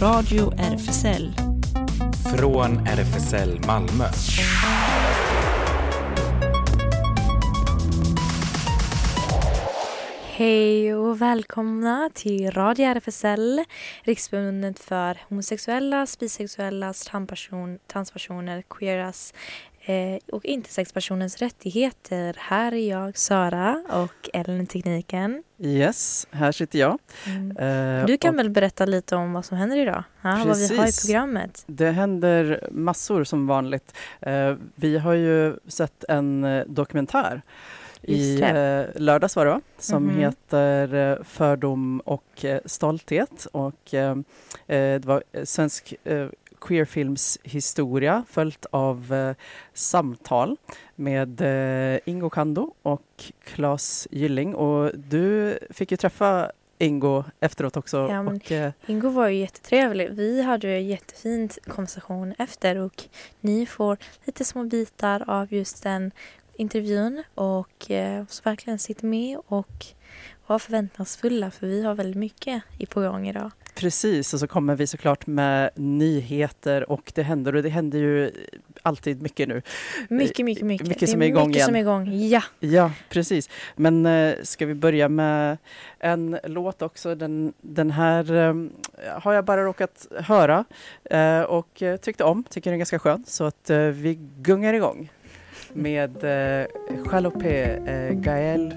Radio RFSL. Från RFSL Malmö. Hej och välkomna till Radio RFSL, Riksförbundet för homosexuella, bisexuella, transperson, transpersoner, queeras eh, och intersexpersoners rättigheter. Här är jag, Sara, och Ellen Tekniken. Yes, här sitter jag. Mm. Eh, Du kan och väl berätta lite om vad som händer idag? Ja, vad vi har i programmet. Det händer massor som vanligt. Eh, vi har ju sett en eh, dokumentär i eh, lördags var det va? Som Mhm. heter eh, Fördom och stolthet. Och, eh, det var svensk eh, queerfilms historia följt av eh, samtal med eh, Ingo Kando och Claes Gylling. Och du fick ju träffa Ingo efteråt också. Ja, och, eh, Ingo var ju jättetrevlig. Vi hade ju en jättefin konversation efter och ni får lite små bitar av just den intervjun och eh, så verkligen sitt med och var förväntansfulla för vi har väldigt mycket i på gång idag. Precis, och så kommer vi såklart med nyheter och det händer och det händer ju alltid mycket nu. Mycket, mycket, mycket. mycket som är igång mycket som är igen. igång. Ja, Ja, precis. Men eh, ska vi börja med en låt också? Den, den här eh, har jag bara råkat höra eh, och eh, tyckte om, tycker den är ganska skön. Så att vi gungar igång med Jalopé eh, Gaël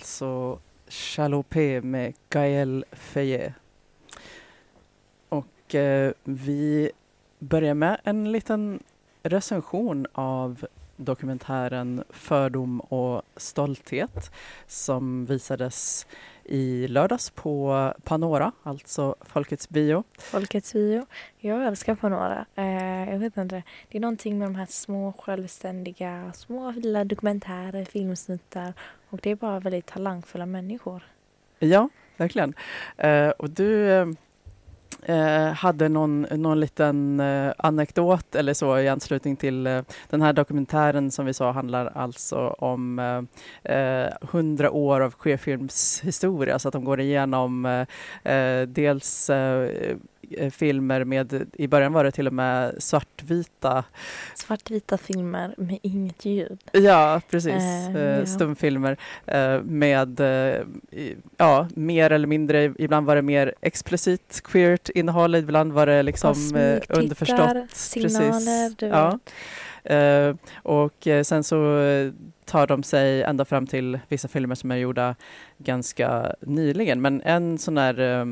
alltså Chalopé med Gaël Feye. Och eh, vi börjar med en liten recension av dokumentären Fördom och stolthet som visades i lördags på Panora, alltså Folkets bio. Folkets bio. Jag älskar Panora. Eh, jag vet inte. Det är någonting med de här små självständiga, små lilla dokumentärer, filmsnuttar och det är bara väldigt talangfulla människor. Ja, verkligen. Eh, och du eh, eh, hade någon, någon liten eh, anekdot eller så i anslutning till eh, den här dokumentären som vi sa handlar alltså om eh, eh, hundra år av queerfilmshistoria så att de går igenom eh, eh, dels eh, eh, filmer med, i början var det till och med svartvita Svartvita filmer med inget ljud. Ja, precis. Eh, Eh, ja. Stumfilmer eh, med, ja, mer eller mindre, ibland var det mer explicit queert innehåll, ibland var det liksom smygtittar, underförstått. signaler, du Ja. Eh, och eh, sen så tar de sig ända fram till vissa filmer som är gjorda ganska nyligen. Men en sån här eh,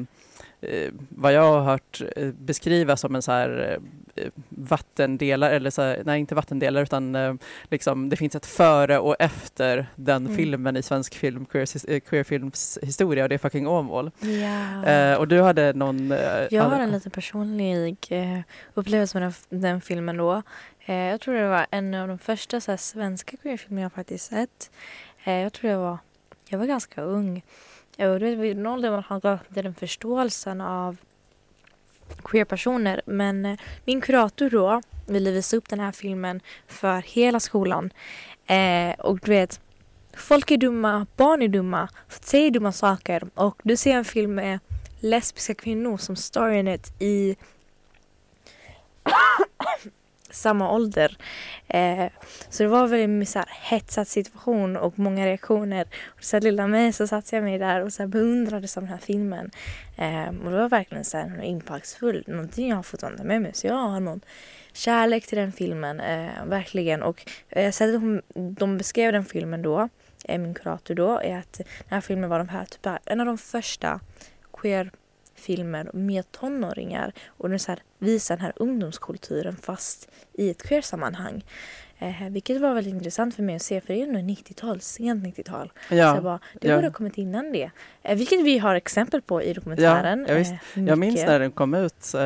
vad jag har hört eh, beskrivas som en så här eh, vattendelare, eller så här, nej inte vattendelare utan eh, liksom det finns ett före och efter den Mm. filmen i svensk film, queer, eh, queerfilms historia och det är fucking Åmål. Ja. Eh, och du hade någon... eh, Jag har en lite personlig eh, upplevelse med den, den filmen då. Eh, jag tror det var en av de första så här, svenska queerfilmer jag faktiskt sett. Eh, jag tror jag var, jag var ganska ung. Eh, Och det vid en ålder man har gått den förståelsen av queerpersoner. Men eh, min kurator då ville visa upp den här filmen för hela skolan. Eh, och du vet, folk är dumma, barn är dumma, säger dumma saker. Och du ser en film med lesbiska kvinnor som Storynet i samma ålder. Eh, så det var en väldigt så här hetsad situation och många reaktioner. Och så här, lilla mig så satt jag mig där och så här beundrade den här filmen. Eh, och det var verkligen så här impactfull, någonting jag har fått ta med mig. Så jag har någon kärlek till den filmen, eh, verkligen. Och eh, sättet hon, de beskrev den filmen då, eh, min kurator då, är att den här filmen var de här, typ, en av de första queer filmer med tonåringar och den så här, visar den här ungdomskulturen fast i ett queer-sammanhang. Eh, vilket var väldigt intressant för mig att se för det är ändå 90-tal, sent 90-tal. Ja, Så jag bara, det ja. borde ha kommit innan det. Eh, vilket vi har exempel på i dokumentären. Ja, ja. Eh, Jag minns när den kom ut. eh,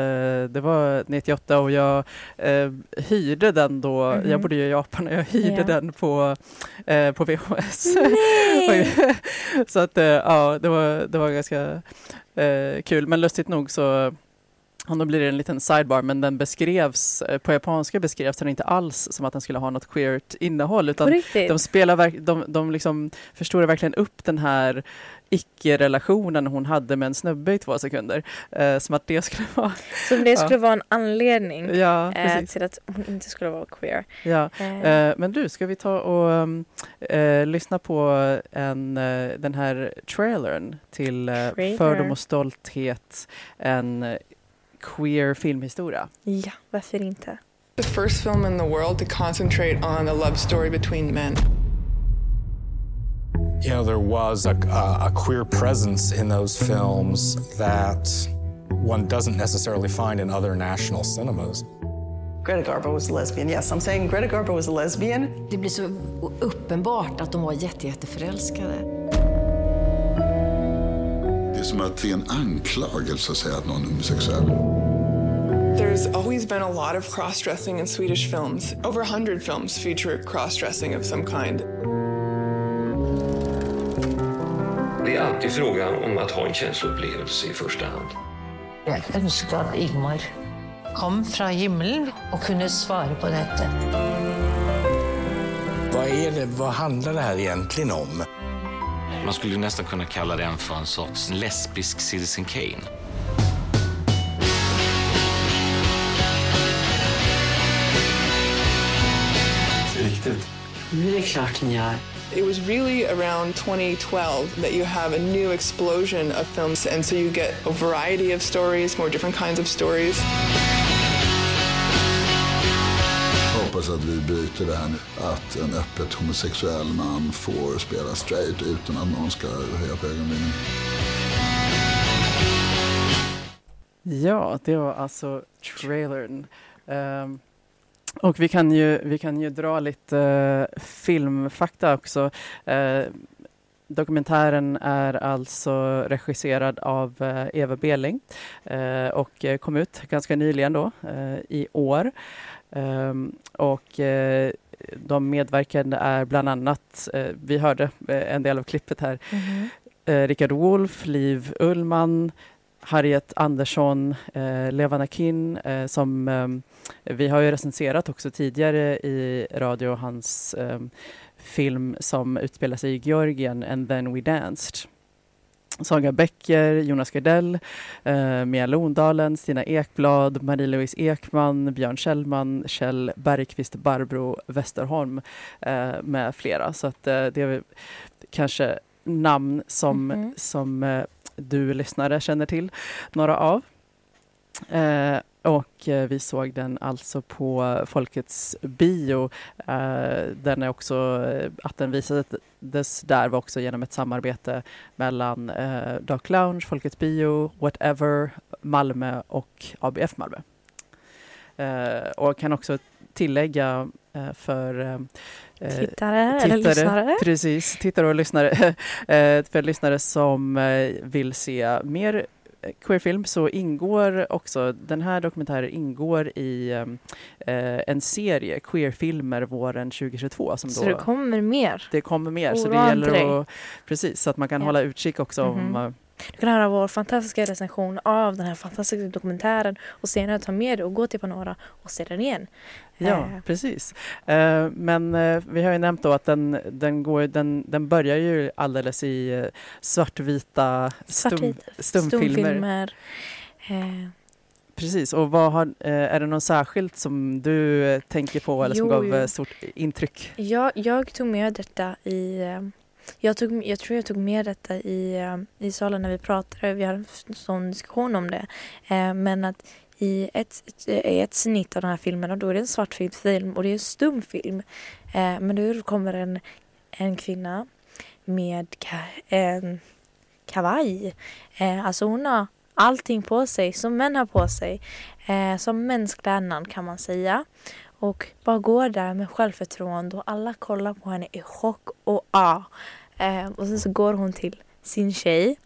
Det var 98 och jag eh, hyrde den då. Mhm. Jag bodde ju i Japan och jag hyrde Ja. den på, eh, på VHS. Så att ja, det var, det var ganska kul. Men lustigt nog så och då blir det en liten sidebar, men den beskrevs, eh, på japanska beskrevs den inte alls som att den skulle ha något queert innehåll, utan de spelar de, de liksom förstorar verkligen upp den här icke-relationen hon hade med en snubbe i två sekunder. Eh, som att det skulle vara... Som det Ja. skulle vara en anledning Ja, eh, till att hon inte skulle vara queer. Ja. Eh, Eh, men du, ska vi ta och eh, lyssna på en, den här trailern till Trailer. Fördom och stolthet, en queer filmhistoria. ja, varför inte? The first film in the world to concentrate on a love story between men. you know, there was a, a, a queer presence in those films that one doesn't necessarily find in other national cinemas. Greta Garbo was a lesbian. Yes, I'm saying Greta Garbo was a lesbian. Det blir så uppenbart att de var jätte, jätteförälskade. Det är som att det är en anklagelse att säga att någon är homosexuell. There's always been a lot of cross-dressing in Swedish films. Over a hundred films feature cross-dressing of some kind. Det är alltid fråga om att ha en känsloupplevelse i första hand. Jeg ønsker at Ingmar kom fra himmelen og kunne svare på dette. Vad, är det, vad handlar det här egentligen om? Man skulle nästan kunna kalla den för en sorts lesbisk Citizen Kane. Riktigt. Nu är det klart ni är. It was really around 2012 that you have a new explosion of films, and so you get a variety of stories, more different kinds of stories. Hoppas att vi bryter det här nu. Att en öppet homosexuell man får spela straight utan att någon ska höja på ögonbrynen. Ja, det var alltså trailern. Um, och vi kan, ju, vi kan ju dra lite eh, filmfakta också. Uh, dokumentären är alltså regisserad av eh, Eva Beling och kom ut ganska nyligen då, i år. Ehm, och eh, de medverkande är bland annat, eh, vi hörde eh, en del av klippet här, Mhm. eh, Rickard Wolff, Liv Ullman, Harriet Andersson, eh, Levana Kin eh, som eh, vi har ju recenserat också tidigare i radio hans eh, film som utspelar sig i Georgien, And then we danced. Saga Becker, Jonas Gardell, eh, Mia Londalen, Stina Ekblad, Marie-Louise Ekman, Björn Kjellman, Kjell Bergqvist, Barbro Westerholm eh, med flera. Så att eh, det är kanske namn som, Mhm. som eh, du lyssnare känner till några av. Och eh, vi såg den alltså på Folkets bio. Eh, den är också, eh, att den visades där var också genom ett samarbete mellan eh, Dark Lounge, Folkets bio, Whatever, Malmö och ABF Malmö. Eh, och kan också tillägga eh, för eh, Tittare, eller lyssnare. Precis, tittare och lyssnare. För lyssnare som vill se mer queerfilm så ingår också, den här dokumentären ingår i eh, en serie queerfilmer våren 2022. Som Så då, det kommer mer. det kommer mer, så det gäller att, precis, så att man kan Ja. hålla utkik också Mhm. om eh, Du kan höra vår fantastiska recension av den här fantastiska dokumentären och senare ta med det och gå till Panora och se den igen. Ja, Eh, precis. Eh, men eh, vi har ju nämnt då att den, den, går, den, den börjar ju alldeles i svartvita stum, Svartvita stumfilmer. stumfilmer. Precis, och vad har, är det något särskilt som du tänker på eller som Jo, gav jo. stort intryck? jag, jag tog med detta i... Jag, tog, jag tror jag tog med detta i, eh, i salen när vi pratade. Vi hade en sån diskussion om det. Eh, Men att i ett, i ett snitt av den här filmen då är det en svartvit film och det är en stumfilm. Eh, Men då kommer en, en kvinna med ka- en kavaj. Eh, Alltså hon har allting på sig som män har på sig. Eh, Som mänsklädnad kan man säga. Och bara går där med självförtroende och alla kollar på henne i chock och ah. Eh, och sen så går hon till sin tjej.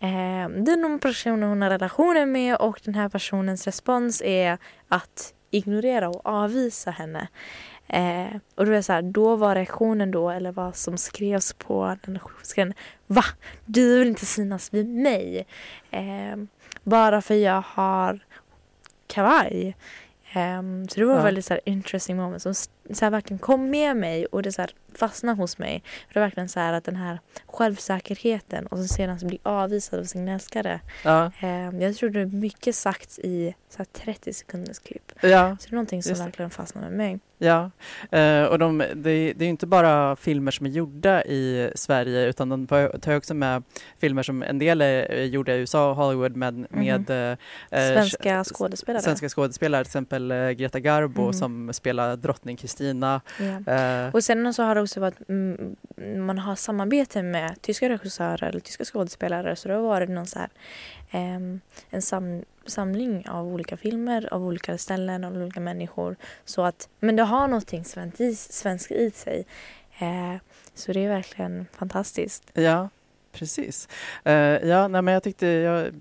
Eh, det är någon person hon har relationer med och den här personens respons är att ignorera och avvisa henne. Eh, och då, är så här, då var reaktionen då, eller vad som skrevs på den skrev, Va? Du vill inte synas vid mig? Eh, bara för jag har kavaj. Um, så det var ja. väldigt så här, interesting moment som så här, verkligen kom med mig och det så här, fastnade hos mig. Det var verkligen så här att den här självsäkerheten och så sedan så bli avvisad av sin älskare. Ja. Um, jag tror det är mycket sagt i så här, 30 sekunders klipp. Ja. Så det är någonting som verkligen fastnade med mig. Ja, uh, och de, det, det är inte bara filmer som är gjorda i Sverige utan de tar också med filmer som en del är gjorda i USA och Hollywood med, mm. med uh, svenska skådespelare. Svenska skådespelare, till exempel uh, Greta Garbo mm. som spelar drottning Kristina. Yeah. och sen så har bara också att mm, mm, man har samarbete med tyska regissörer eller tyska skådespelare så det har varit någon så här, ehm, en sam samling av olika filmer av olika ställen av olika människor. Så att, men det har någonting svenskt i, svensk i sig. Eh, så det är verkligen fantastiskt. Ja, precis. Uh, ja, nej, men jag tyckte jag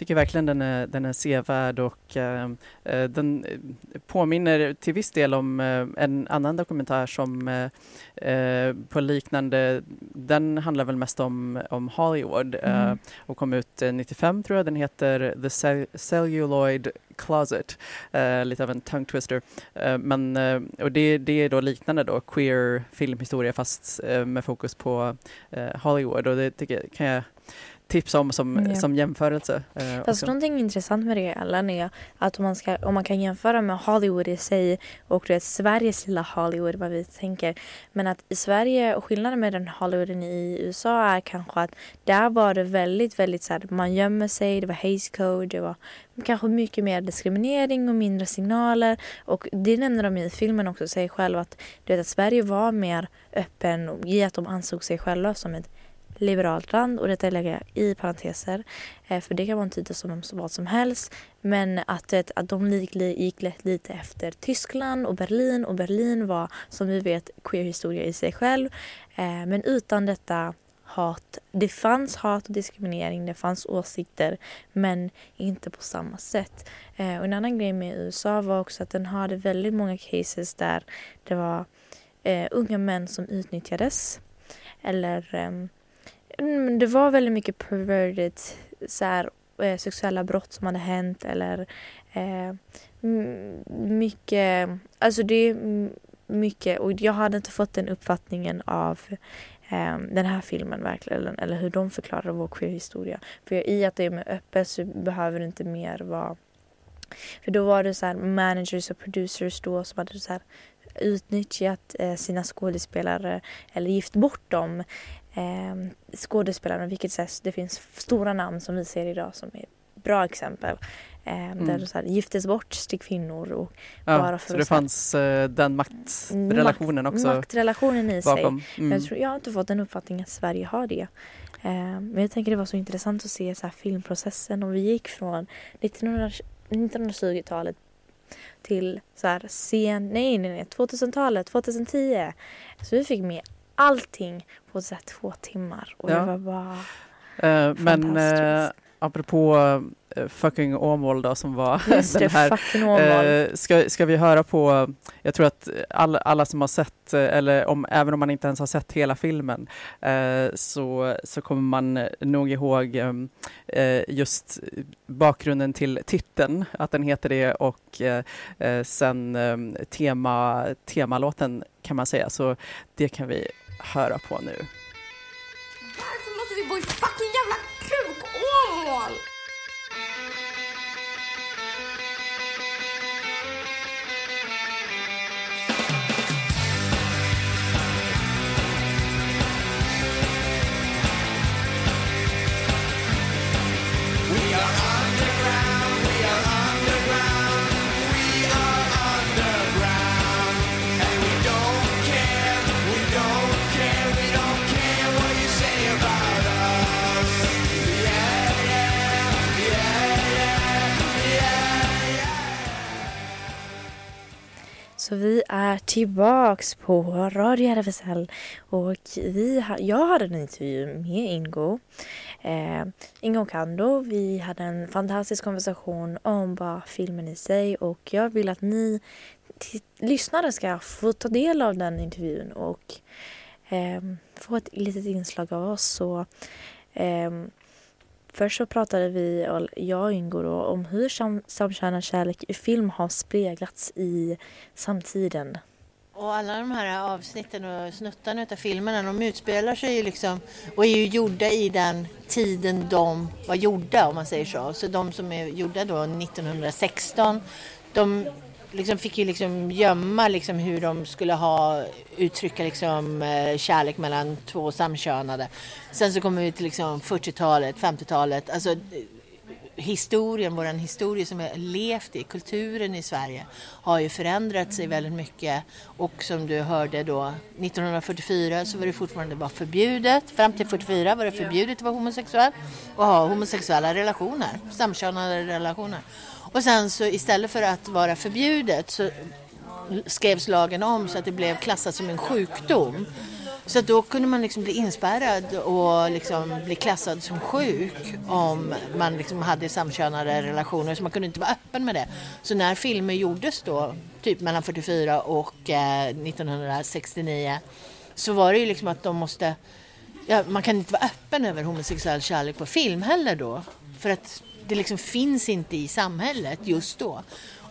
tycker verkligen den är, den är sevärd och uh, den påminner till viss del om uh, en annan dokumentär som på liknande, den handlar väl mest om, om Hollywood mm. och kom ut 95 tror jag. Den heter The Cell Celluloid Closet, lite av en tongue twister. men, och det, det är då liknande då, queer filmhistoria fast med fokus på Hollywood och det tycker, kan jag tipsa om som, ja. som jämförelse. Eh, Fast någonting intressant med det Ellen är att om man, ska, om man kan jämföra med Hollywood i sig och du vet, Sveriges lilla Hollywood vad vi tänker. Men att i Sverige och skillnaden med den Hollywooden i USA är kanske att där var det väldigt, väldigt så här, man gömmer sig, det var haze code, det var kanske mycket mer diskriminering och mindre signaler. Och det nämner de i filmen också, säger själv att, du vet, att Sverige var mer öppen i att de ansåg sig själva som ett liberalt land och detta lägger jag i parenteser eh, för det kan vara en titel som vad som helst men att, att de gick lite efter Tyskland och Berlin och Berlin var som vi vet queerhistoria i sig själv eh, men utan detta hat. Det fanns hat och diskriminering, det fanns åsikter men inte på samma sätt. Eh, och en annan grej med USA var också att den hade väldigt många cases där det var eh, unga män som utnyttjades eller eh, Mm, det var väldigt mycket perverted så här, eh, sexuella brott som hade hänt eller eh, mycket, alltså det är mycket och jag hade inte fått den uppfattningen av eh, den här filmen verkligen eller, eller hur de förklarar vår queerhistoria. För i att det är med öppet så behöver det inte mer vara för då var det så managers och producers då som hade så här utnyttjat eh, sina skådespelare eller gift bort dem eh, skådespelarna, vilket sätt det finns stora namn som vi ser idag som är bra exempel. Eh, mm. Där så här, giftes bort till kvinnor och ja, bara för Så det fanns eh, den maktrelationen makt, också? Maktrelationen i bakom. sig. Mm. Jag, tror, jag har inte fått den uppfattningen att Sverige har det. Eh, men jag tänker det var så intressant att se så här, filmprocessen och vi gick från 1920-talet till så här sen, nej nej nej, 2000-talet, 2010. Så vi fick med allting på så två timmar och ja. det var bara uh, Men uh, apropå uh, fucking Åmål då som var Just den här. Uh, ska, ska vi höra på, jag tror att alla, alla som har sett, eller om, även om man inte ens har sett hela filmen, uh, så, så kommer man nog ihåg um, just bakgrunden till titeln, att den heter det och sen um, tema, temalåten kan man säga, så det kan vi höra på nu. Varför måste vi bo i fucking jävla Så vi är tillbaks på Radio RFSL och vi ha, jag hade en intervju med Ingo. Eh, Ingo Kando. Vi hade en fantastisk konversation om bara filmen i sig och jag vill att ni lyssnare ska få ta del av den intervjun och eh, få ett litet inslag av oss. Så, eh, Först så pratade vi, jag och Ingo då, om hur sam samkönad kärlek i film har speglats i samtiden. Och alla de här avsnitten och snuttarna av filmerna de utspelar sig ju liksom och är ju gjorda i den tiden de var gjorda om man säger så. Så de som är gjorda då 1916 de liksom fick ju liksom gömma liksom hur de skulle ha uttrycka liksom eh, kärlek mellan två samkönade. Sen så kommer vi till liksom 40-talet, 50-talet, alltså eh, historien, vår historia som vi har levt i, kulturen i Sverige har ju förändrat sig väldigt mycket och som du hörde då 1944 så var det fortfarande bara förbjudet, fram till 44 var det förbjudet att vara homosexuell och ha homosexuella relationer, samkönade relationer. Och sen så istället för att vara förbjudet så skrevs lagen om så att det blev klassat som en sjukdom. Så då kunde man liksom bli inspärrad och liksom bli klassad som sjuk om man liksom hade samkönade relationer. Så man kunde inte vara öppen med det. Så när filmer gjordes då, typ mellan 44 och eh, 1969, så var det ju liksom att de måste... Ja, man kan inte vara öppen över homosexuell kärlek på film heller då. För att det liksom finns inte i samhället just då.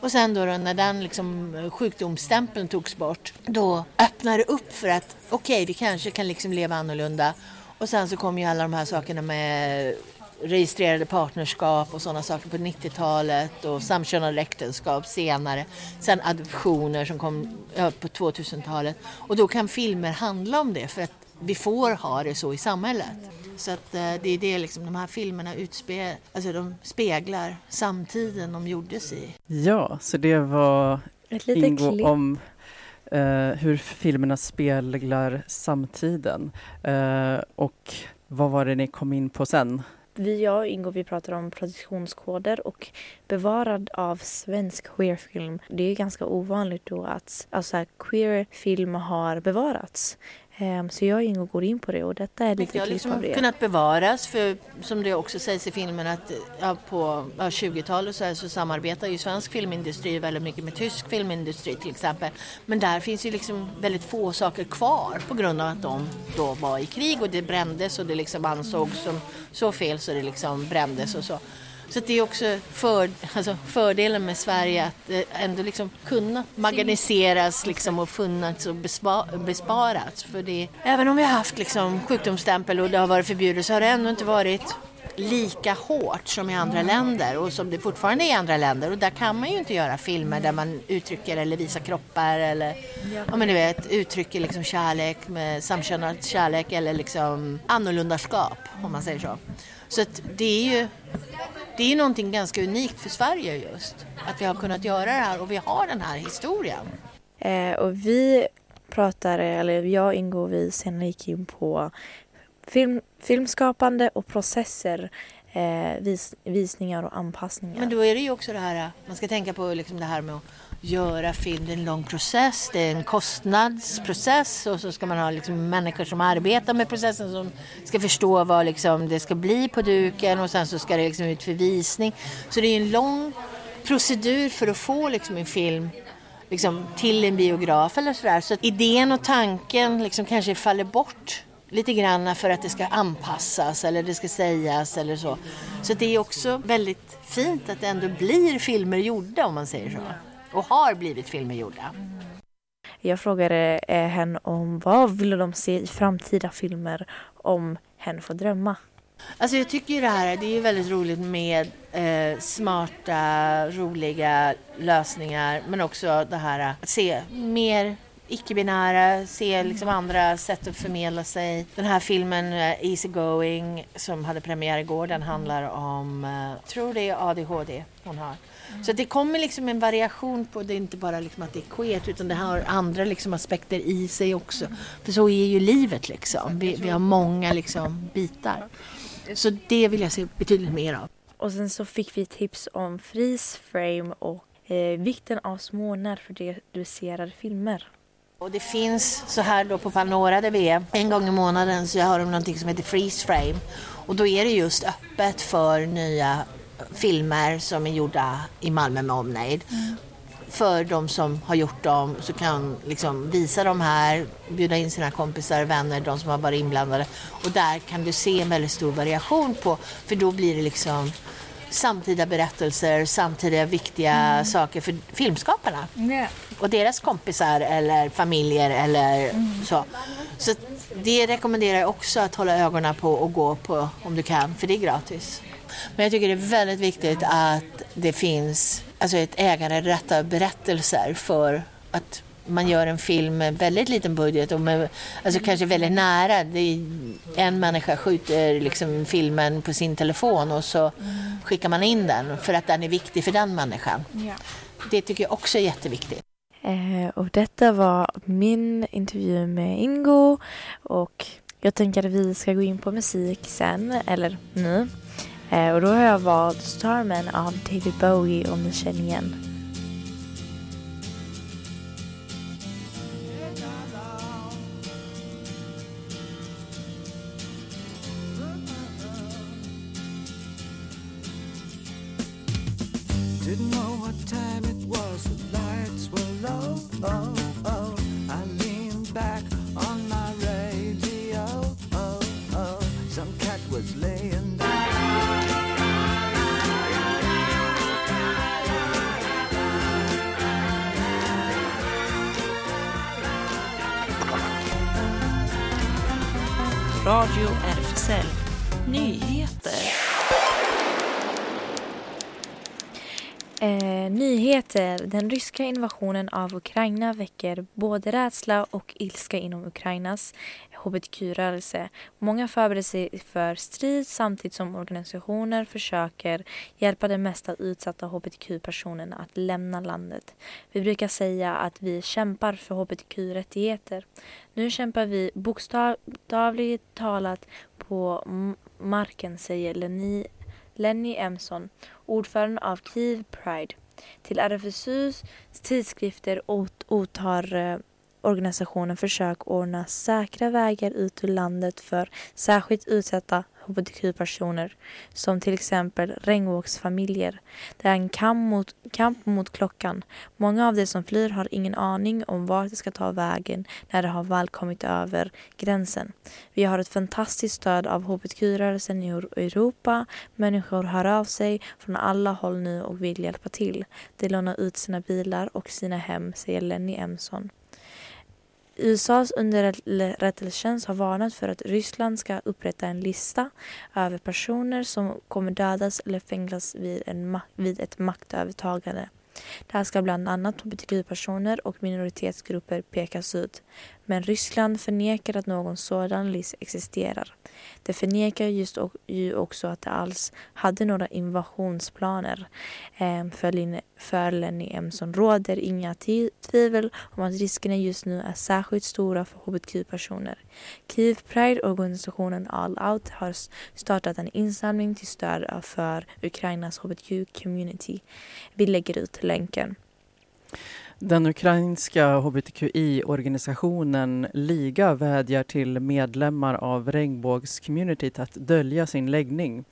Och sen då, då när den liksom eh, sjukdomsstämpeln togs bort, då öppnade det upp för att okej, okay, vi kanske kan liksom leva annorlunda. Och sen så kom ju alla de här sakerna med registrerade partnerskap och sådana saker på 90-talet och samkönade äktenskap senare. Sen adoptioner som kom på 2000-talet. Och då kan filmer handla om det för att vi får ha det så i samhället. Så att eh, det är det liksom, de här filmerna utspe alltså de speglar samtiden de gjordes i. Ja, så det var Ingo om uh, hur filmerna speglar samtiden. Uh, och vad var det ni kom in på sen? Vi, jag och Ingo, vi pratar om produktionskoder och bevarad av svensk queerfilm. Det är ganska ovanligt då att alltså, queerfilm har bevarats. Ehm, så jag går in på det och detta är lite klipp liksom av det. kunnat bevaras för som det också sägs i filmen att ja, på ja, 20-talet så, så samarbetar ju svensk filmindustri väldigt mycket med tysk filmindustri till exempel. Men där finns ju liksom väldigt få saker kvar på grund av att de då var i krig och det brändes och det liksom ansågs som så fel så det liksom brändes och så. Så det är också för, alltså fördelen med Sverige att ändå liksom kunna marginaliseras liksom och funnits och besparats. För det, även om vi har haft liksom sjukdomsstämpel och det har varit förbjudet så har det ändå inte varit lika hårt som i andra länder och som det fortfarande är i andra länder och där kan man ju inte göra filmer där man uttrycker eller visar kroppar eller ja men du vet uttrycker liksom kärlek med samkönad kärlek eller liksom annorlundaskap om man säger så. Så det är ju det är någonting ganska unikt för Sverige just. Att vi har kunnat göra det här och vi har den här historien. Eh, och vi pratade, eller jag och Ingo, vi senare gick in på film, filmskapande och processer eh, vis, visningar och anpassningar. Men då är det ju också det här, man ska tänka på liksom det här med att göra film, det är en lång process, det är en kostnadsprocess och så ska man ha liksom människor som arbetar med processen som ska förstå vad liksom det ska bli på duken och sen så ska det liksom ut för visning. Så det är en lång procedur för att få liksom en film liksom, till en biograf eller sådär. Så idén och tanken liksom kanske faller bort lite grann för att det ska anpassas eller det ska sägas eller så. Så det är också väldigt fint att det ändå blir filmer gjorda om man säger så och har blivit filmer gjorda. Jag frågade eh, henne om vad ville de se i framtida filmer om hen får drömma. Alltså jag tycker ju det här det är väldigt roligt med eh, smarta, roliga lösningar men också det här att se mer icke-binära, se liksom andra sätt att förmedla sig. Den här filmen uh, Easy Going som hade premiär igår den handlar om, uh, tror det är ADHD hon har. Så det kommer liksom en variation på det, inte bara liksom att det är queert utan det har andra liksom aspekter i sig också. För så är ju livet liksom. Vi, vi har många liksom bitar. Så det vill jag se betydligt mer av. Och sen så fick vi tips om freeze frame och eh, vikten av små närproducerade filmer. Och det finns så här då på Panora där vi är, en gång i månaden så har de någonting som heter Freeze Frame. Och då är det just öppet för nya filmer som är gjorda i Malmö med omnejd. Mm. För de som har gjort dem så kan liksom visa dem här, bjuda in sina kompisar, vänner, de som har varit inblandade. Och där kan du se en väldigt stor variation på, för då blir det liksom samtida berättelser, samtida viktiga mm. saker för filmskaparna. Yeah. Och deras kompisar eller familjer eller mm. så. Så det rekommenderar jag också att hålla ögonen på och gå på om du kan, för det är gratis. Men jag tycker det är väldigt viktigt att det finns alltså ett äganderätt av berättelser för att man gör en film med väldigt liten budget och med, alltså kanske väldigt nära. Det är, en människa skjuter liksom filmen på sin telefon och så skickar man in den för att den är viktig för den människan. Ja. Det tycker jag också är jätteviktigt. Eh, och detta var min intervju med Ingo och jag tänker att vi ska gå in på musik sen, eller nu. Eh, och då har jag valt Starman av David Bowie om ni känner igen. Den ryska invasionen av Ukraina väcker både rädsla och ilska inom Ukrainas hbtq-rörelse. Många förbereder sig för strid samtidigt som organisationer försöker hjälpa de mest utsatta hbtq-personerna att lämna landet. Vi brukar säga att vi kämpar för hbtq-rättigheter. Nu kämpar vi bokstavligt talat på marken, säger Lenny Lenny Emson, ordförande av Kiev Pride. Till RFSUs tidskrifter otar eh, organisationen försök ordna säkra vägar ut ur landet för särskilt utsatta hbtq-personer som till exempel regnbågsfamiljer. Det är en kamp mot, kamp mot klockan. Många av de som flyr har ingen aning om vart de ska ta vägen när de har väl kommit över gränsen. Vi har ett fantastiskt stöd av hbtq-rörelsen i Europa. Människor hör av sig från alla håll nu och vill hjälpa till. De lånar ut sina bilar och sina hem, säger Lenny Emson. USAs underrättelsetjänst har varnat för att Ryssland ska upprätta en lista över personer som kommer dödas eller fängslas vid, en, vid ett maktövertagande. Där ska bland annat hbtq-personer och minoritetsgrupper pekas ut. Men Ryssland förnekar att någon sådan list existerar. Det förnekar just och, ju också att det alls hade några invasionsplaner. Eh, för, för Lenny Emson råder inga tvivel om att riskerna just nu är särskilt stora för hbtq-personer. Kiev Pride-organisationen All Out har startat en insamling till stöd för Ukrainas hbtq-community. Vi lägger ut länken. Den ukrainska hbtqi-organisationen Liga vädjar till medlemmar av regnbågscommunityt att dölja sin läggning.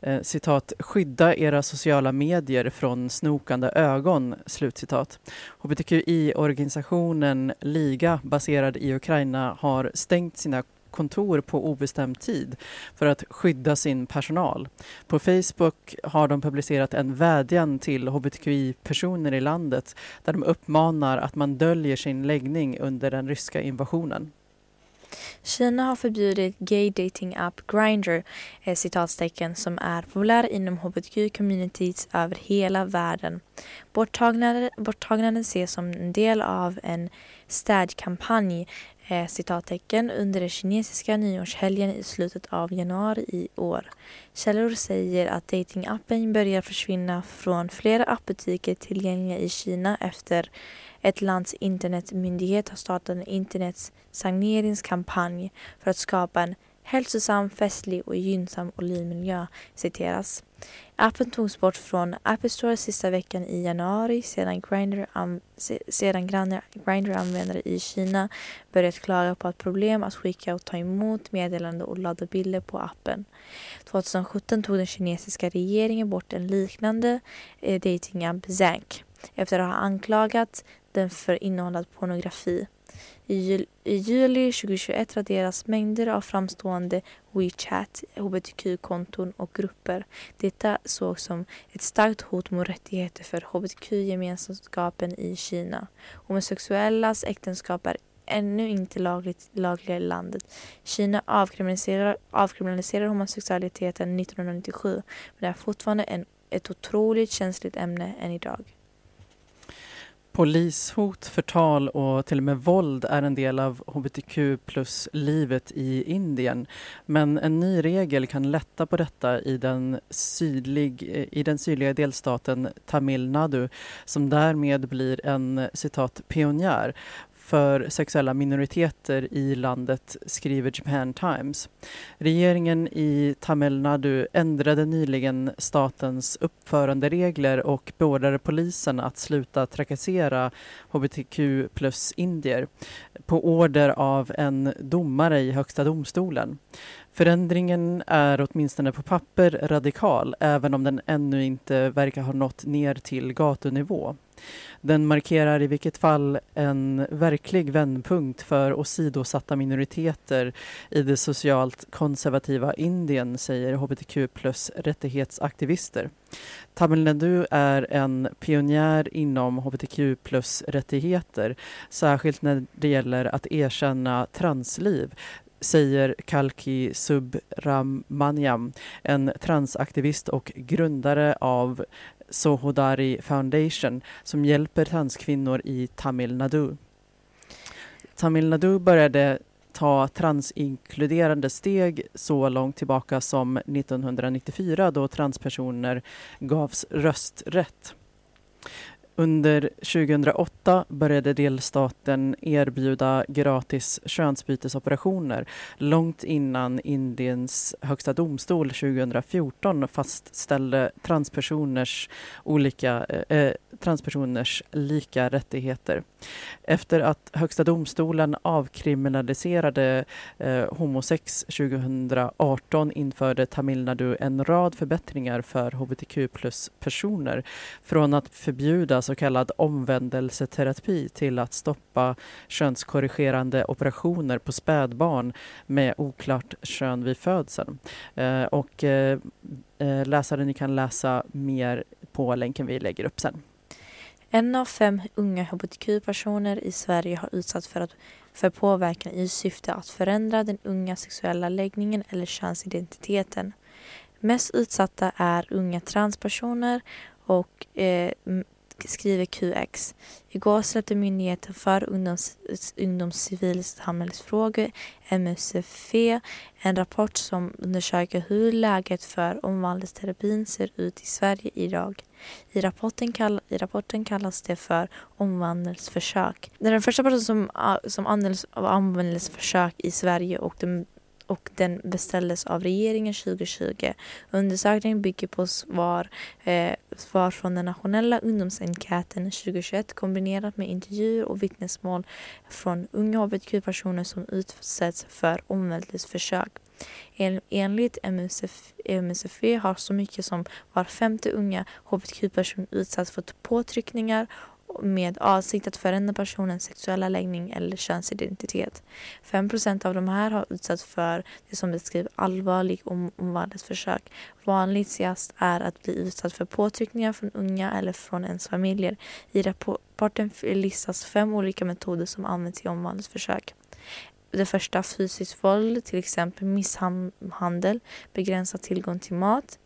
Eh, citat, skydda era sociala medier från snokande ögon, slutcitat. Hbtqi-organisationen Liga, baserad i Ukraina, har stängt sina kontor på obestämd tid för att skydda sin personal. På Facebook har de publicerat en vädjan till hbtqi-personer i landet där de uppmanar att man döljer sin läggning under den ryska invasionen. Kina har förbjudit gay dating app Grindr, eh, citatstecken, som är populär inom hbtq-communities över hela världen. Borttagandet ses som en del av en städkampanj eh, citattecken under den kinesiska nyårshelgen i slutet av januari i år. Källor säger att datingappen börjar försvinna från flera appbutiker tillgängliga i Kina efter ett lands internetmyndighet har startat en internetsaneringskampanj för att skapa en hälsosam, festlig och gynnsam olivmiljö citeras. Appen togs bort från App Store sista veckan i januari sedan Grindr, sedan Grindr användare i Kina börjat klaga på att problem att skicka och ta emot meddelanden och ladda bilder på appen. 2017 tog den kinesiska regeringen bort en liknande eh, datingapp Zank efter att ha anklagat den för innehållet pornografi. I, juli 2021 raderas mängder av framstående WeChat, hbtq-konton och grupper. Detta sågs som ett starkt hot mot rättigheter för hbtq-gemenskapen i Kina. Homosexuellas äktenskap är ännu inte lagligt, lagliga i landet. Kina avkriminaliserade avkriminaliserar homosexualiteten 1997 men det är fortfarande en, ett otroligt känsligt ämne än idag. Polishot, förtal och till och med våld är en del av hbtq plus-livet i Indien. Men en ny regel kan lätta på detta i den, sydlig, eh, i den sydliga delstaten Tamil Nadu som därmed blir en citat pionjär för sexuella minoriteter i landet, skriver Japan Times. Regeringen i Tamil Nadu ändrade nyligen statens uppföranderegler och beordrade polisen att sluta trakassera hbtq plus-indier på order av en domare i Högsta domstolen. Förändringen är åtminstone på papper radikal även om den ännu inte verkar ha nått ner till gatunivå. Den markerar i vilket fall en verklig vändpunkt för åsidosatta minoriteter i det socialt konservativa Indien, säger hbtq plus rättighetsaktivister. Tamil Nadu är en pionjär inom hbtq plus rättigheter, särskilt när det gäller att erkänna transliv säger Kalki Subramaniam, en transaktivist och grundare av Sohodari Foundation som hjälper transkvinnor i Tamil Nadu. Tamil Nadu började ta transinkluderande steg så långt tillbaka som 1994 då transpersoner gavs rösträtt. Under 2008 började delstaten erbjuda gratis könsbytesoperationer långt innan Indiens högsta domstol 2014 fastställde transpersoners, olika, eh, eh, transpersoners lika rättigheter. Efter att Högsta domstolen avkriminaliserade eh, homosex 2018 införde Tamil Nadu en rad förbättringar för hbtq plus-personer från att förbjuda så kallad omvändelseterapi till att stoppa könskorrigerande operationer på spädbarn med oklart kön vid födseln. Eh, och eh, eh, läsaren läsare, ni kan läsa mer på länken vi lägger upp sen. En av fem unga hbtq-personer i Sverige har utsatts för, att, för påverkan i syfte att förändra den unga sexuella läggningen eller könsidentiteten. Mest utsatta är unga transpersoner och eh, skriver QX. Igår släppte Myndigheten för ungdoms, ungdomscivilsamhällsfrågor, MUCF, en rapport som undersöker hur läget för omvandlingsterapin ser ut i Sverige idag. I rapporten, kall, I rapporten kallas det för omvandlingsförsök. Det är den första personen som, som används av omvandlingsförsök i Sverige och den och den beställdes av regeringen 2020. Undersökningen bygger på svar, eh, svar från den nationella ungdomsenkäten 2021 kombinerat med intervjuer och vittnesmål från unga hbtq-personer som utsätts för omvälvningsförsök. En, enligt MUCF, MUCF har så mycket som var femte unga hbtq-person utsatts för påtryckningar med avsikt att förändra personens sexuella läggning eller könsidentitet. 5% av de här har utsatts för det som beskrivs allvarlig omvandlingsförsök. Vanligast är att bli utsatt för påtryckningar från unga eller från ens familjer. I rapporten listas fem olika metoder som används i omvandlingsförsök. Det första fysiskt våld, till exempel misshandel, begränsad tillgång till mat,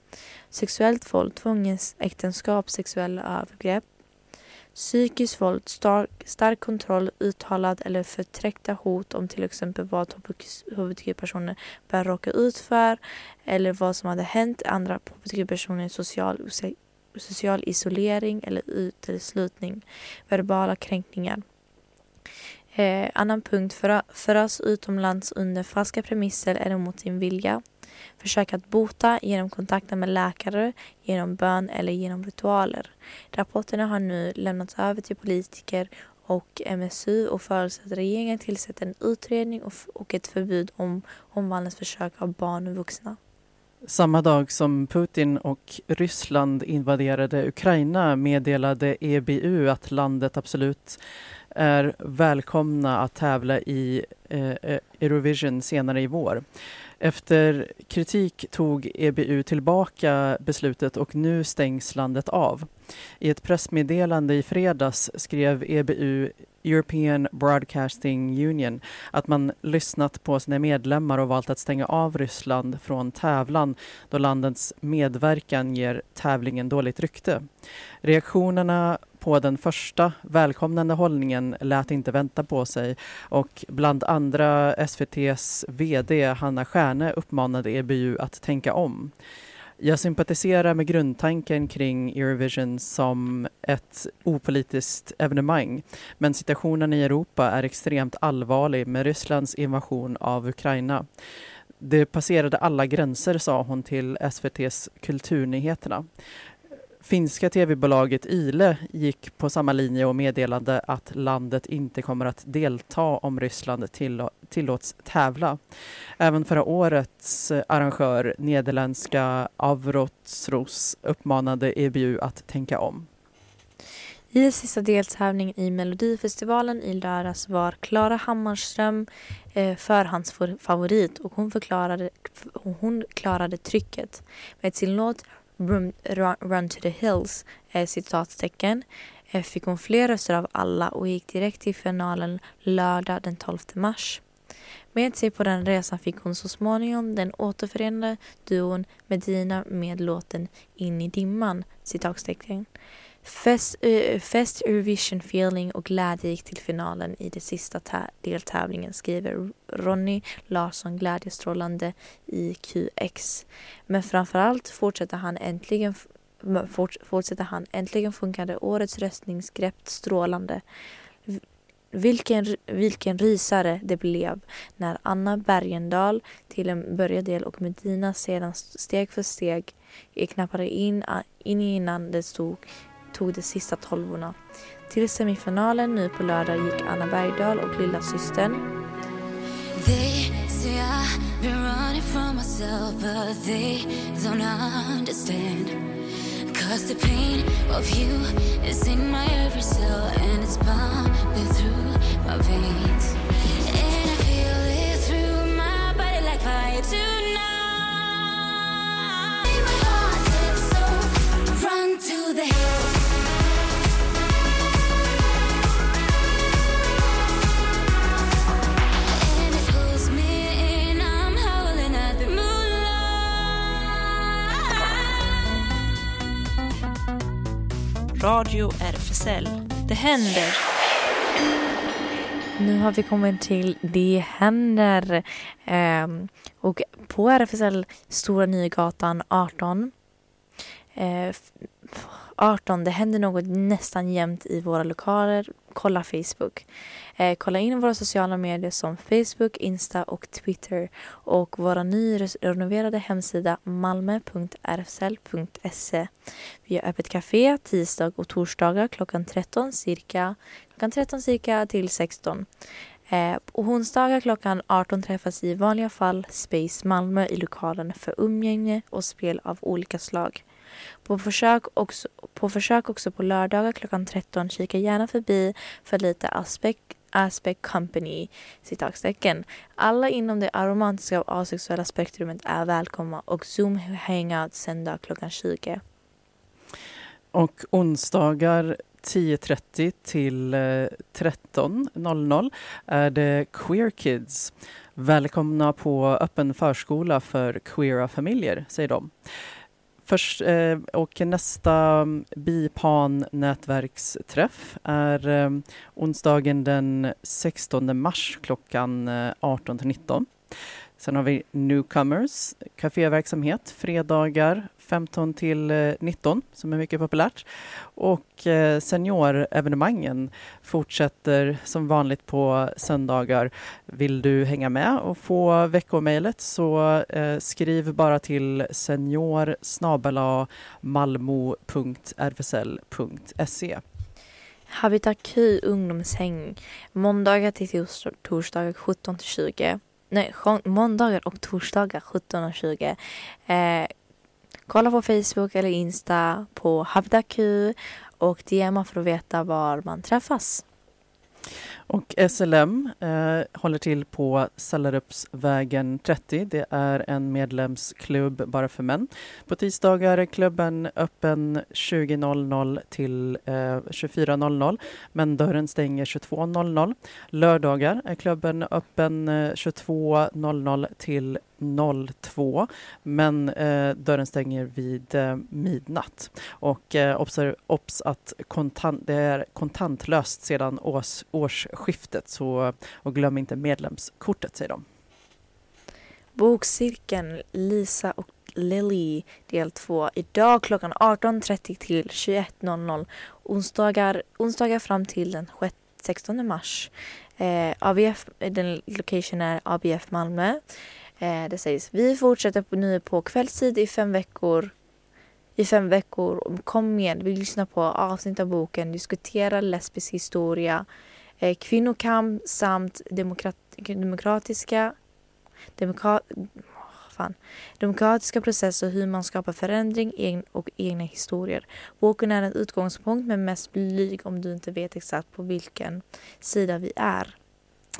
sexuellt våld, tvångsäktenskap, sexuella övergrepp, Psykiskt våld, stark, stark kontroll, uttalad eller förträckta hot om till exempel vad hbtq-personer bör råka ut för eller vad som hade hänt andra hbtq-personer, social, social isolering eller uteslutning, verbala kränkningar. Eh, annan punkt, föra, föras utomlands under falska premisser eller mot sin vilja. Försök att bota genom kontakter med läkare, genom bön eller genom ritualer. Rapporterna har nu lämnats över till politiker och MSU och förutsätter att regeringen tillsätter en utredning och, och ett förbud om omvandlingsförsök av barn och vuxna. Samma dag som Putin och Ryssland invaderade Ukraina meddelade EBU att landet absolut är välkomna att tävla i eh, eh Eurovision senare i vår. Efter kritik tog EBU tillbaka beslutet och nu stängs landet av. I ett pressmeddelande i fredags skrev EBU European Broadcasting Union att man lyssnat på sina medlemmar och valt att stänga av Ryssland från tävlan då landets medverkan ger tävlingen dåligt rykte. Reaktionerna på den första välkomnande hållningen lät inte vänta på sig och bland andra SVTs VD Hanna Stjärne uppmanade EBU att tänka om. Jag sympatiserar med grundtanken kring Eurovision som ett opolitiskt evenemang. Men situationen i Europa är extremt allvarlig med Rysslands invasion av Ukraina. Det passerade alla gränser, sa hon till SVTs Kulturnyheterna. Finska tv-bolaget Yle gick på samma linje och meddelade att landet inte kommer att delta om Ryssland tillåts tävla. Även förra årets arrangör, nederländska Avrotsros, uppmanade EBU att tänka om. I sista deltävlingen i Melodifestivalen i lördags var Klara Hammarström eh, förhandsfavorit och hon, förklarade, hon klarade trycket. Med sin låt Run, run to the Hills, eh, citattecken, eh, fick hon fler röster av alla och gick direkt till finalen lördag den 12 mars. Med sig på den resan fick hon så småningom den återförenade duon Medina med låten In i dimman, citattecken. Fest, uh, fest Eurovision feeling och glädje gick till finalen i den sista deltävlingen skriver Ronny Larsson glädjestrålande i QX. Men framförallt fortsätter han äntligen fortsätter han äntligen funkade årets röstningsgrepp strålande. Vilken, vilken rysare det blev när Anna Bergendahl till en börjadel och Medina sedan steg för steg eh, knappade in, in innan det stod tog de sista tolvorna. Till semifinalen nu på lördag gick Anna Bergdahl och lilla systern. They say I've been running from myself but they don't understand Cause the pain of you is in my every cell and it's pumping through my veins And I feel it through my body like fire tonight Radio RFSL. Det händer! Nu har vi kommit till Det händer. Eh, och på RFSL Stora Nygatan 18 eh, 18. Det händer något nästan jämt i våra lokaler. Kolla Facebook. Eh, kolla in våra sociala medier som Facebook, Insta och Twitter. Och vår nyrenoverade hemsida malmo.rfsl.se. Vi har öppet café tisdag och torsdagar klockan 13 cirka, klockan 13 cirka till 16. Eh, på onsdagar klockan 18 träffas i vanliga fall Space Malmö i lokalen för umgänge och spel av olika slag. På försök, också, på försök också på lördagar klockan 13. Kika gärna förbi för lite aspekt Aspect Company, citatstecken. Alla inom det aromantiska och asexuella spektrumet är välkomna och Zoom hangout söndag klockan 20. Och onsdagar 10.30 till eh, 13.00 är det Queer Kids. Välkomna på öppen förskola för queera familjer, säger de. Först, eh, och nästa BIPAN nätverksträff är eh, onsdagen den 16 mars klockan eh, 18 till 19. Sen har vi Newcomers, kaféverksamhet, fredagar 15 till eh, 19 som är mycket populärt. Och eh, seniorevenemangen fortsätter som vanligt på söndagar. Vill du hänga med och få veckomejlet så eh, skriv bara till senior malmo.rfsl.se. Habitat Q ungdomshäng måndagar till torsdagar 17 till 20. Nej, måndagar och torsdagar 17.20. Eh, kolla på Facebook eller Insta på Havdaku och DMa för att veta var man träffas. Och SLM eh, håller till på Sallarupsvägen 30. Det är en medlemsklubb bara för män. På tisdagar är klubben öppen 20.00 till eh, 24.00 men dörren stänger 22.00. Lördagar är klubben öppen eh, 22.00 till 02 men eh, dörren stänger vid eh, midnatt. Och eh, obs att kontant, det är kontantlöst sedan års, årsskiftet så, och glöm inte medlemskortet säger de. Bokcirkeln Lisa och Lily del 2 idag klockan 18.30 till 21.00 onsdagar, onsdagar fram till den 16 mars. Eh, ABF, den location är ABF Malmö. Eh, det sägs vi fortsätter nu på kvällstid i fem veckor. I fem veckor. Kom med, vi lyssnar på avsnitt av boken, diskutera lesbisk historia, eh, kvinnokamp samt demokrat, demokratiska demokra fan, demokratiska processer, hur man skapar förändring och egna historier. Boken är en utgångspunkt men mest blyg om du inte vet exakt på vilken sida vi är.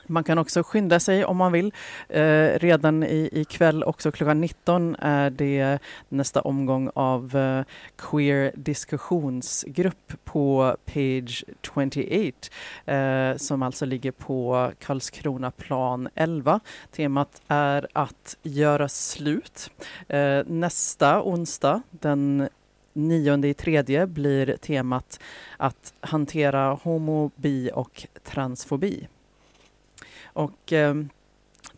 Man kan också skynda sig om man vill. Eh, redan i, ikväll, också klockan 19, är det nästa omgång av eh, Queer diskussionsgrupp på Page 28 eh, som alltså ligger på Karlskronaplan 11. Temat är att göra slut. Eh, nästa onsdag, den nionde i tredje, blir temat att hantera homo, bi och transfobi. Och eh,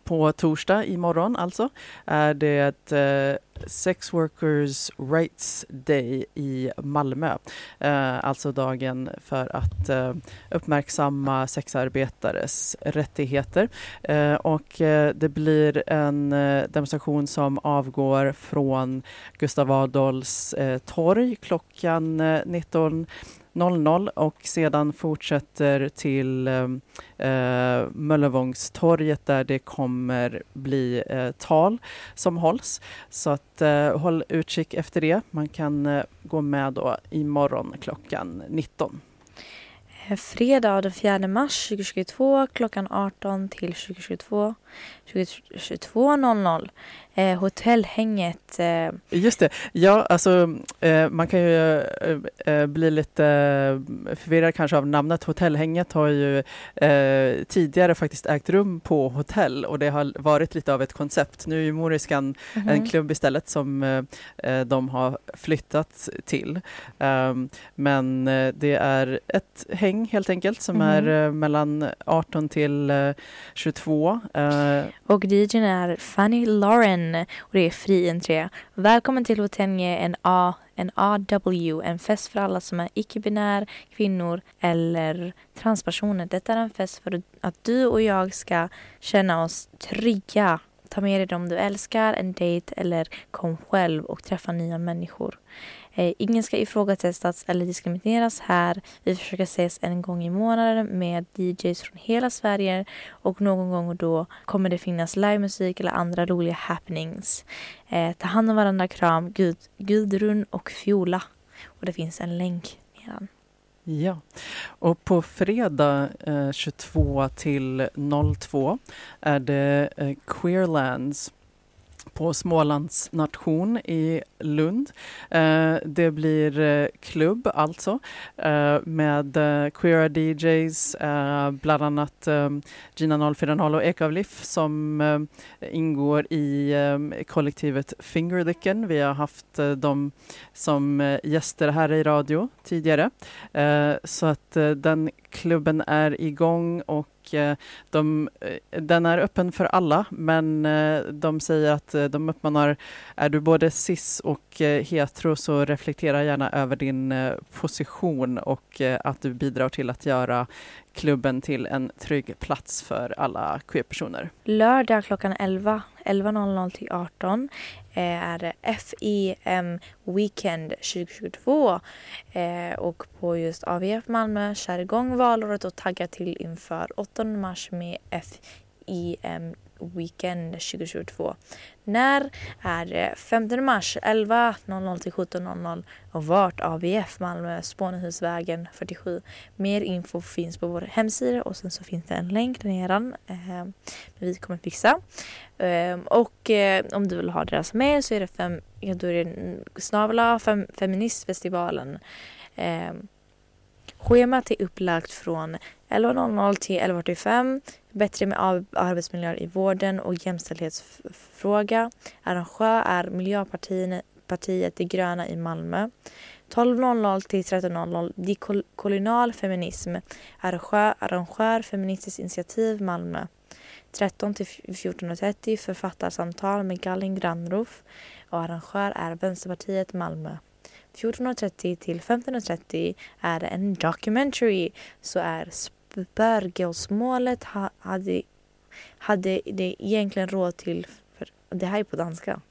på torsdag imorgon alltså är det eh, Sex Workers Rights Day i Malmö. Eh, alltså dagen för att eh, uppmärksamma sexarbetares rättigheter. Eh, och eh, det blir en eh, demonstration som avgår från Gustav Adolfs eh, torg klockan eh, 19 00 och sedan fortsätter till ehm, eh, Möllevångstorget där det kommer bli eh, tal som hålls. Så att eh, håll utkik efter det. Man kan eh, gå med då imorgon klockan 19. Eh, fredag den 4 mars 2022 klockan 18 till 2022 22.00 eh, Hotellhänget. Eh. Just det. Ja, alltså eh, man kan ju eh, eh bli lite eh, förvirrad kanske av namnet. Hotellhänget har ju tidigare faktiskt ägt rum på hotell och det har varit lite av ett koncept. Nu är ju Moriskan mm -hmm. en klubb istället som de har flyttat till. Ehm, men det är ett häng helt enkelt som mm -hmm. är mellan 18 till 22. Eh, och DJn är Fanny Lauren och det är fri entré. Välkommen till Hotellnje, en A, en AW, en fest för alla som är icke-binär, kvinnor eller transpersoner. Detta är en fest för att du och jag ska känna oss trygga. Ta med dig dem du älskar, en dejt eller kom själv och träffa nya människor. Eh, ingen ska ifrågasättas eller diskrimineras här. Vi försöker ses en gång i månaden med DJs från hela Sverige och någon gång och då kommer det finnas livemusik eller andra roliga happenings. Eh, ta hand om varandra, kram, Gud, Gudrun och Fiola. Och det finns en länk nedan. Ja, och på fredag eh, 22 till 02 är det eh, Queerlands på Smålands nation i Lund. Eh, det blir eh, klubb alltså eh, med queera DJs, bland annat Gina 040 och Ekavliff som ingår i kollektivet Fingerlicken. Vi har haft dem som gäster här i radio tidigare. så att den klubben är igång och och eh, de, eh, den är öppen för alla men eh, de säger att de uppmanar, är du både cis och hetero så reflektera gärna över din position och att du bidrar till att göra klubben till en trygg plats för alla queerpersoner. Lördag klockan 11, 11.00 till 18 eh, är det FEM Weekend 2022 eh, och på just AVF Malmö kör igång valåret och taggar till inför 8 mars med FEM Weekend 2022. När är det? 15 mars 11.00 till 17.00 och vart ABF Malmö Spånehusvägen 47. Mer info finns på vår hemsida och sen så finns det en länk där nere. Eh, vi kommer fixa. Eh, och eh, om du vill ha deras mejl så är det, fem, ja, då är det snabla fem, Feministfestivalen. Ehm, Schemat är upplagt från 11.00 till 11.45. Bättre med arbetsmiljöer i vården och jämställdhetsfråga. Arrangör är Miljöpartiet De gröna i Malmö. 12.00 till 13.00 Dekolonial feminism. Arrangör, arrangör Feministiskt initiativ Malmö. 13 till 14.30 Författarsamtal med Gallin Grandrof och arrangör är Vänsterpartiet Malmö. 14.30 till 15.30 är det en documentary så är spörgåsmålet ha, hade, hade det egentligen råd till, för det här är på danska.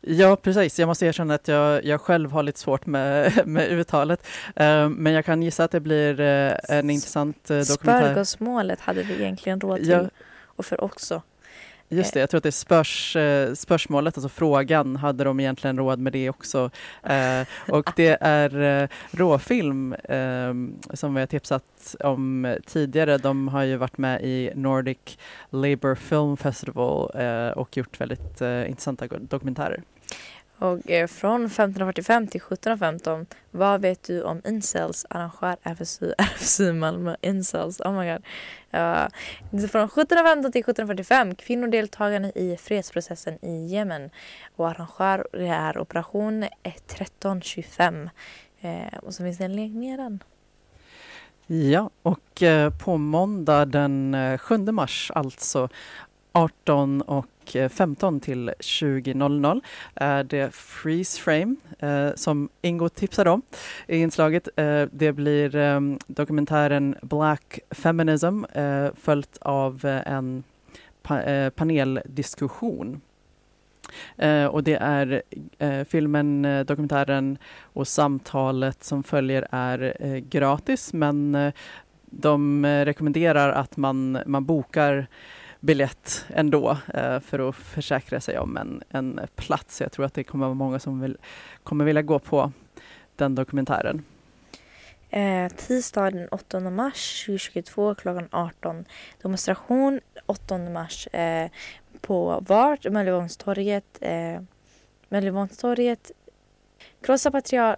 Ja, precis. Jag måste erkänna att jag, jag själv har lite svårt med, med uttalet. Uh, men jag kan gissa att det blir uh, en intressant uh, dokumentär. Spörgåsmålet hade vi egentligen råd till. Ja. Och för också. Just det, jag tror att det är spörs, eh, spörsmålet, alltså frågan, hade de egentligen råd med det också? Eh, och det är eh, råfilm eh, som vi har tipsat om tidigare. De har ju varit med i Nordic Labour Film Festival eh, och gjort väldigt eh, intressanta dokumentärer. Och eh, från 15.45 till 17.15, vad vet du om incels? Arrangör RFSU, RFSU Malmö incels. Oh my god. Uh, från 17.15 till 17.45, kvinnodeltagande i fredsprocessen i Jemen. Och arrangör är operation 1325. Uh, eh, och så finns det en länk nedan. Ja, och eh, på måndag den eh, 7 mars, alltså 18 och 15 till 20.00 är det Freeze Frame eh, som Ingo tipsade om i inslaget. Eh, det blir ehm, dokumentären Black Feminism eh, följt av en paneldiskussion. Uh, och det är uh, filmen, uh, dokumentären och samtalet som följer är gratis men de rekommenderar att man, man bokar biljett ändå eh, för att försäkra sig om en, en plats. Jag tror att det kommer vara många som vill, kommer vilja gå på den dokumentären. Eh, tisdag den 8 mars 2022 klockan 18. Demonstration 8 mars eh, på VART, Möllevångstorget. Eh, Möllevångstorget Krossa patriar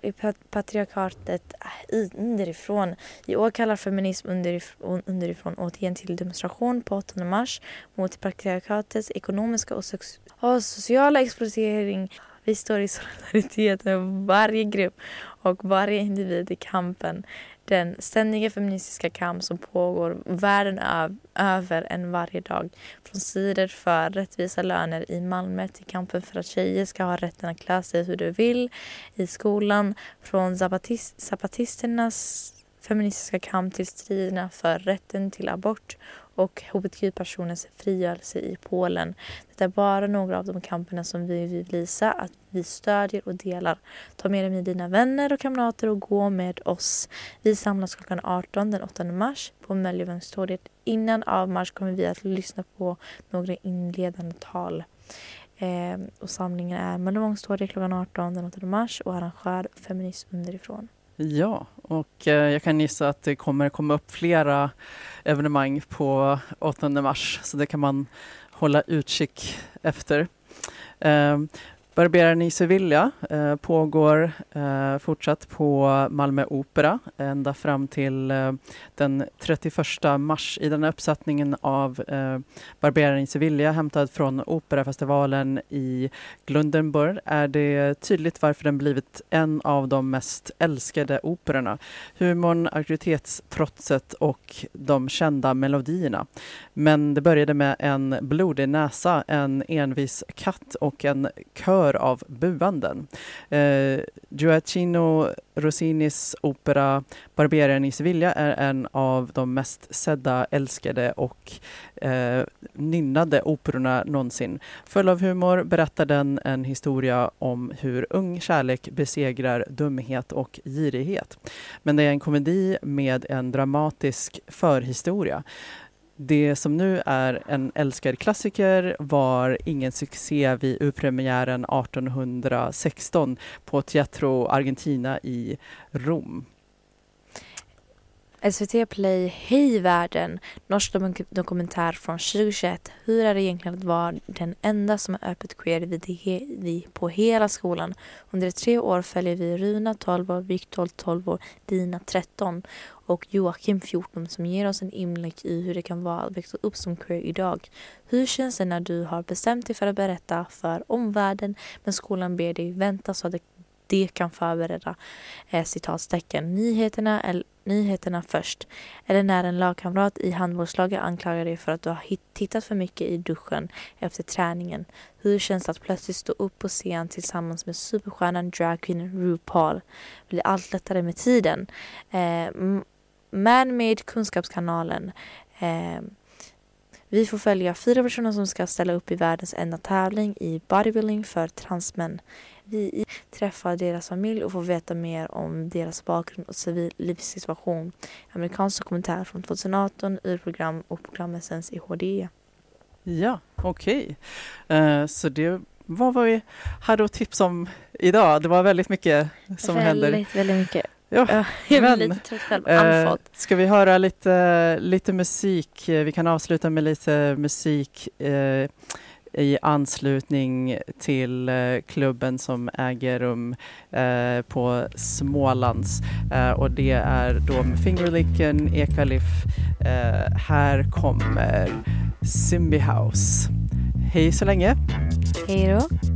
patriarkatet äh, underifrån. I år kallar feminism underifrån, underifrån återigen till demonstration på 8 mars mot patriarkatets ekonomiska och, och sociala exploatering. Vi står i solidaritet med varje grupp och varje individ i kampen den ständiga feministiska kamp som pågår världen över en varje dag. Från sidor för rättvisa löner i Malmö till kampen för att tjejer ska ha rätten att klä sig hur de vill i skolan. Från zapatist, zapatisternas feministiska kamp till striderna för rätten till abort och hbtq-personers frigörelse i Polen. Det är bara några av de kamperna som vi vill visa att vi stödjer och delar. Ta med dig med dina vänner och kamrater och gå med oss. Vi samlas klockan 18 den 8 mars på Möllevångstorget. Innan avmarsch kommer vi att lyssna på några inledande tal. Eh, och samlingen är Möllevångstorget klockan 18 den 8 mars och arrangör Feminist underifrån. Ja, och eh, jag kan gissa att det kommer komma upp flera evenemang på 8 mars, så det kan man hålla utkik efter. Ehm, Barberaren i Sevilla eh, pågår eh, fortsatt på Malmö Opera ända fram till eh, den 31 mars. I den här uppsättningen av eh, Barberaren i Sevilla hämtad från Operafestivalen i Glundenburg är det tydligt varför den blivit en av de mest älskade operorna. Humorn, auktoritetstrotset och de kända melodierna. Men det började med en blodig näsa, en envis katt och en kör av buanden. Eh, Gioacchino Rossinis opera Barberaren i Sevilla är en av de mest sedda, älskade och eh, nynnade operorna någonsin. Full av humor berättar den en historia om hur ung kärlek besegrar dumhet och girighet. Men det är en komedi med en dramatisk förhistoria. Det som nu är en älskad klassiker var ingen succé vid urpremiären 1816 på Teatro Argentina i Rom. SVT Play Hej världen, norsk dokumentär från 2021. Hur är det egentligen att vara den enda som är öppet queer vid, på hela skolan? Under tre år följer vi Runa 12 år, Viktor 12 år, Dina 13 och Joakim 14 som ger oss en inblick i hur det kan vara att växa upp som queer idag. Hur känns det när du har bestämt dig för att berätta för omvärlden men skolan ber dig vänta så att det, det kan förbereda eh, citatstecken nyheterna eller nyheterna först. Eller när en lagkamrat i handbollslaget anklagar dig för att du har tittat för mycket i duschen efter träningen. Hur känns det att plötsligt stå upp på scen tillsammans med superstjärnan dragqueen RuPaul? Blir allt lättare med tiden? Eh, man-Made Kunskapskanalen. Eh, vi får följa fyra personer som ska ställa upp i världens enda tävling i bodybuilding för transmän. Vi träffar deras familj och får veta mer om deras bakgrund och civil livssituation. Amerikansk dokumentär från 2018 ur program och programmet sänds i HD. Ja, okej. Okay. Uh, eh, så det var vad vi hade att tipsa om idag. Det var väldigt mycket som väldigt, händer. Väldigt, väldigt mycket. Ja, jag blir lite trött själv, eh, Ska vi höra lite, lite musik? Vi kan avsluta med lite musik eh, i anslutning till eh, klubben som äger rum eh, på Smålands. Eh, och det är då med Fingerlicken, Ekalif. Eh, här kommer Simbi House. Hej så länge! Hej då!